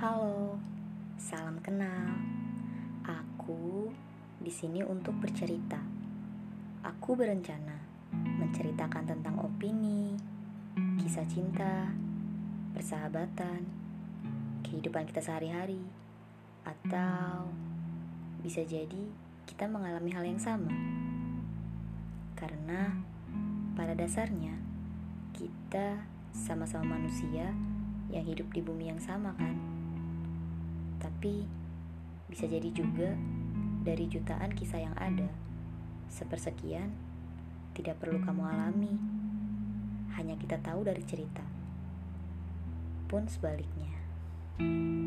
Halo, salam kenal. Aku di sini untuk bercerita. Aku berencana menceritakan tentang opini, kisah cinta, persahabatan, kehidupan kita sehari-hari, atau bisa jadi kita mengalami hal yang sama. Karena pada dasarnya kita sama-sama manusia yang hidup di bumi yang sama kan? Tapi bisa jadi juga dari jutaan kisah yang ada, sepersekian tidak perlu kamu alami. Hanya kita tahu dari cerita. Pun sebaliknya. thank